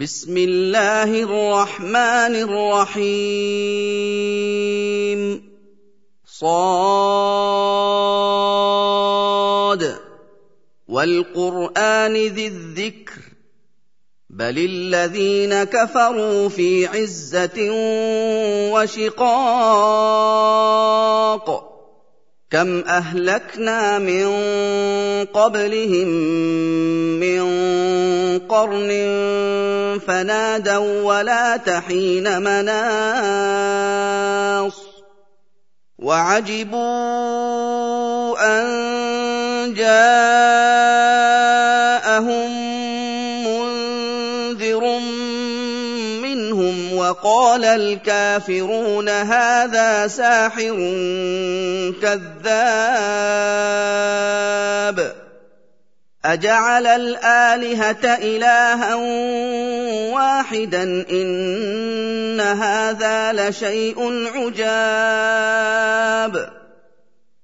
بسم الله الرحمن الرحيم. صاد. والقرآن ذي الذكر. بل الذين كفروا في عزة وشقاق. كم اهلكنا من قبلهم من قرن فنادوا ولا تحين مناص وعجبوا ان جاءهم وقال الكافرون هذا ساحر كذاب. أجعل الآلهة إلها واحدا إن هذا لشيء عجاب.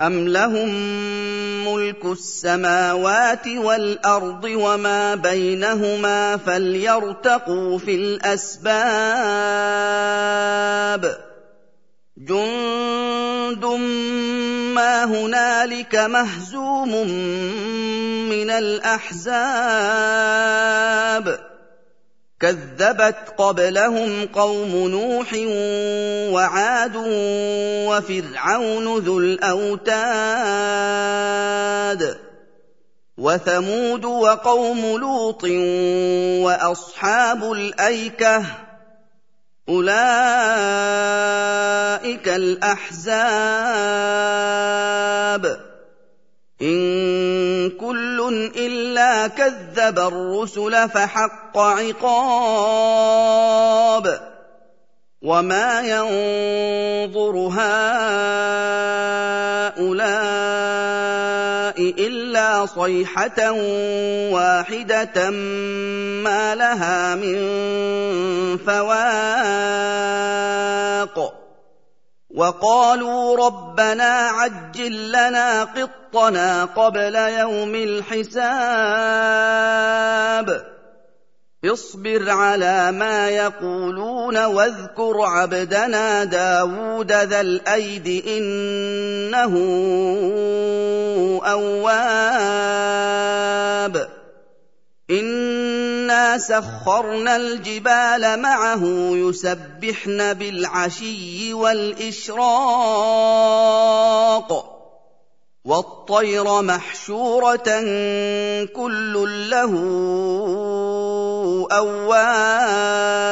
أَمْ لَهُم مُّلْكُ السَّمَاوَاتِ وَالْأَرْضِ وَمَا بَيْنَهُمَا فَلْيَرْتَقُوا فِي الْأَسْبَابِ جُندٌ ما هنالك مهزوم من الاحزاب كذبت قبلهم قوم نوح وعاد وفرعون ذو الأوتاد وثمود وقوم لوط وأصحاب الأيكة أولئك الأحزاب إن كل كذب الرسل فحق عقاب وما ينظر هؤلاء إلا صيحة واحدة ما لها من فواق وقالوا ربنا عجل لنا قطنا قبل يوم الحساب. اصبر على ما يقولون واذكر عبدنا داود ذا الأيد إنه أواب. سخرنا الجبال معه يسبحن بالعشي والإشراق والطير محشورة كل له أواب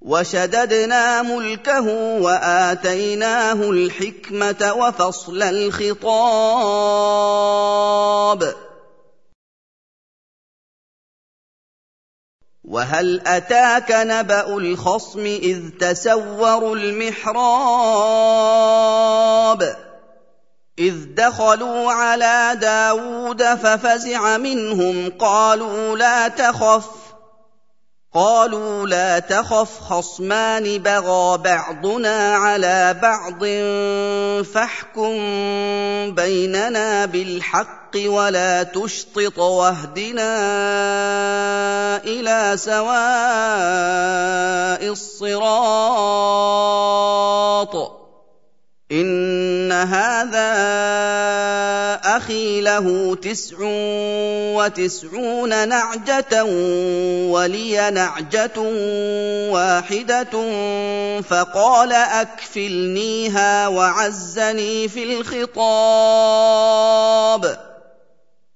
وشددنا ملكه وآتيناه الحكمة وفصل الخطاب وهل أتاك نبأ الخصم إذ تسوروا المحراب إذ دخلوا على داود ففزع منهم قالوا لا تخف قالوا لا تخف خصمان بغى بعضنا على بعض فاحكم بيننا بالحق ولا تشطط واهدنا إلى سواء الصراط. إن هذا أخي له تسع وتسعون نعجة ولي نعجة واحدة فقال أكفلنيها وعزني في الخطاب.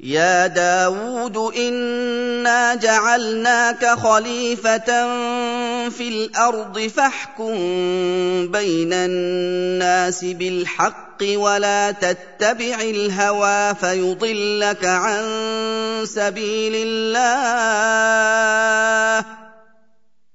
يا داود انا جعلناك خليفه في الأرض فاحكم بين الناس بالحق ولا تتبع الهوى فيضلك عن سبيل الله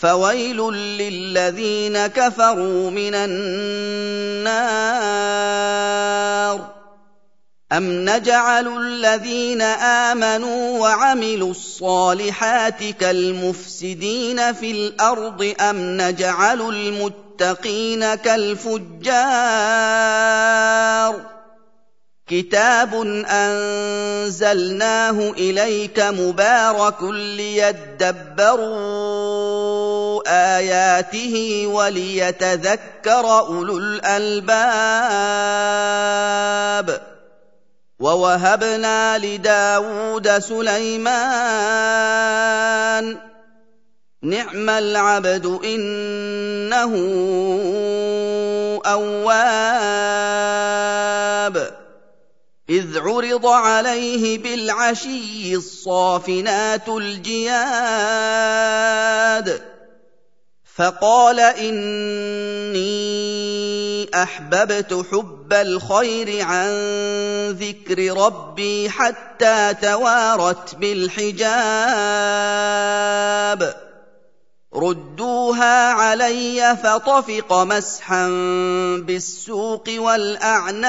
فويل للذين كفروا من النار. أم نجعل الذين آمنوا وعملوا الصالحات كالمفسدين في الأرض؟ أم نجعل المتقين كالفجار؟ كتاب أنزلناه إليك مبارك ليدبروا آياته وليتذكر أولو الألباب ووهبنا لداود سليمان نعم العبد إنه أواب إذ عرض عليه بالعشي الصافنات الجياد فقال إني أحببت حب الخير عن ذكر ربي حتى توارت بالحجاب. ردوها علي فطفق مسحا بالسوق والأعناق.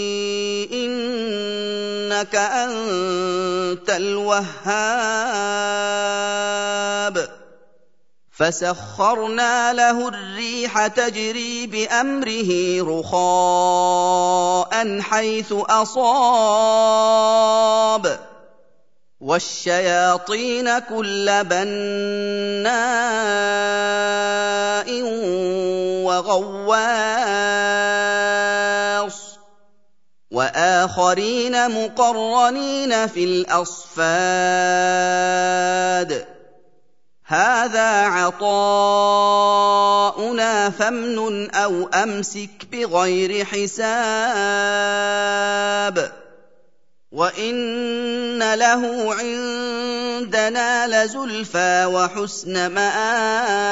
إنك أنت الوهاب. فسخرنا له الريح تجري بأمره رخاء حيث أصاب. والشياطين كل بناء وغواص واخرين مقرنين في الأصفاد. هذا عطاؤنا فامنن أو أمسك بغير حساب. وإن له عندنا لزلفى وحسن مآب.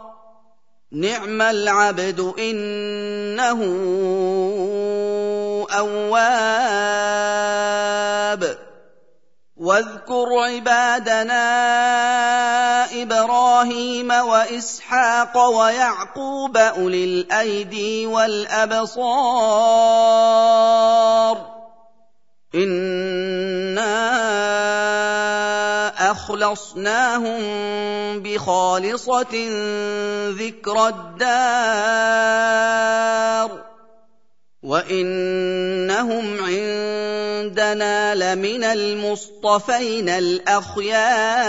نعم العبد إنه أواب. واذكر عبادنا إبراهيم وإسحاق ويعقوب أولي الأيدي والأبصار. إنا اخلصناهم بخالصة ذكر الدار وإنهم عندنا لمن المصطفين الأخيار.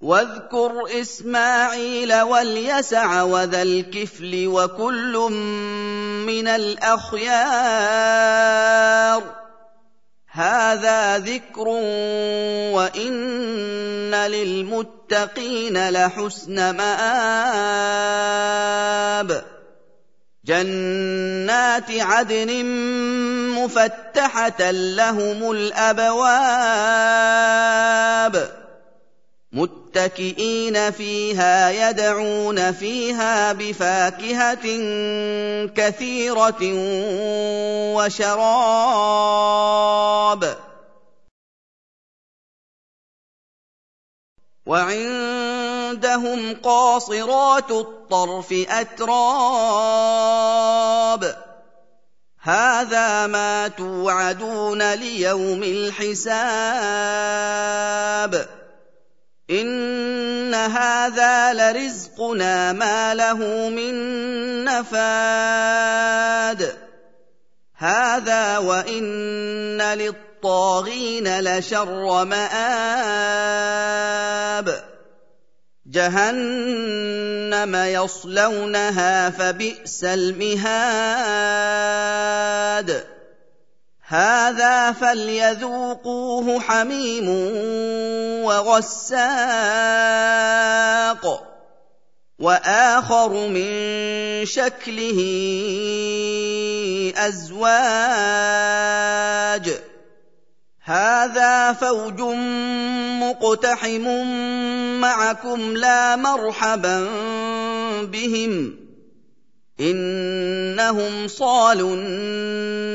واذكر إسماعيل واليسع وذا الكفل وكل من الأخيار. هذا ذكر وإن للمتقين لحسن مآب. جنات عدن مفتحة لهم الأبواب. متكئين فيها يدعون فيها بفاكهه كثيره وشراب. وعندهم قاصرات الطرف اتراب. هذا ما توعدون ليوم الحساب. ان هذا لرزقنا ما له من نفاد هذا وان للطاغين لشر مآب جهنم يصلونها فبئس المهاد هذا فليذوقوه حميم وغساق وآخر من شكله أزواج. هذا فوج مقتحم معكم لا مرحبا بهم. إنهم صالوا النار.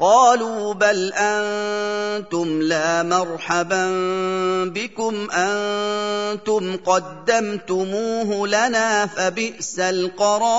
قالوا بل أنتم لا مرحبا بكم أنتم قدمتموه لنا فبئس القرار.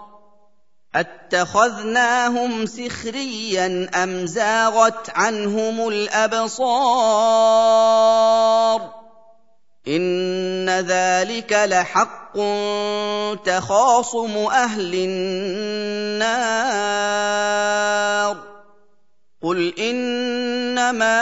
اتخذناهم سخريا أم زاغت عنهم الأبصار؟ إن ذلك لحق تخاصم أهل النار. قل إنما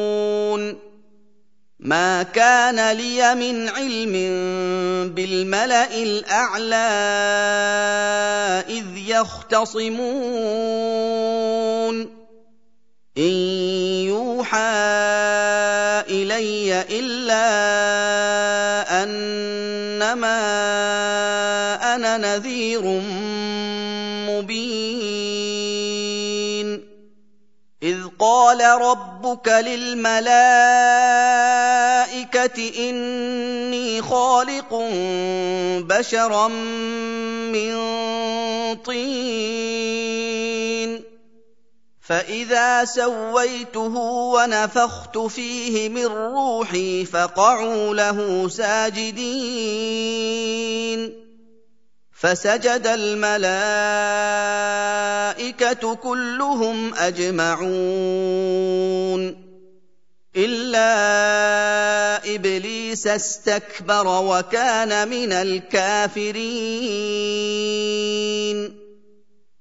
ما كان لي من علم بالملا الاعلى اذ يختصمون ان يوحى الي الا انما قال ربك للملائكه اني خالق بشرا من طين فاذا سويته ونفخت فيه من روحي فقعوا له ساجدين فسجد الملائكة كلهم أجمعون. إلا إبليس استكبر وكان من الكافرين.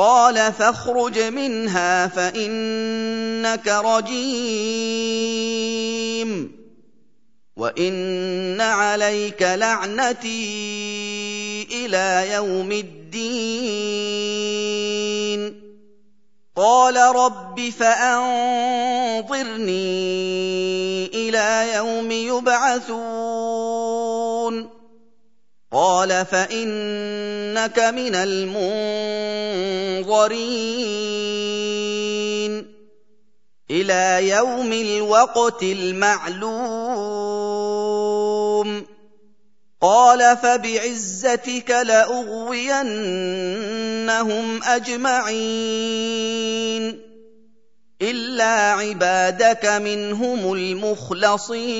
قال فاخرج منها فانك رجيم وان عليك لعنتي إلى يوم الدين قال رب فانظرني إلى يوم يبعثون قال فانك من المنظرين إلى يوم الوقت المعلوم قال فبعزتك لاغوينهم اجمعين الا عبادك منهم المخلصين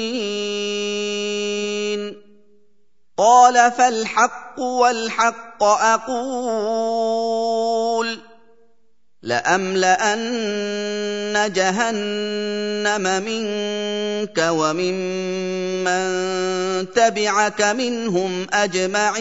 قال فالحق والحق أقول لأملأن جهنم منك وممن تبعك منهم أجمعين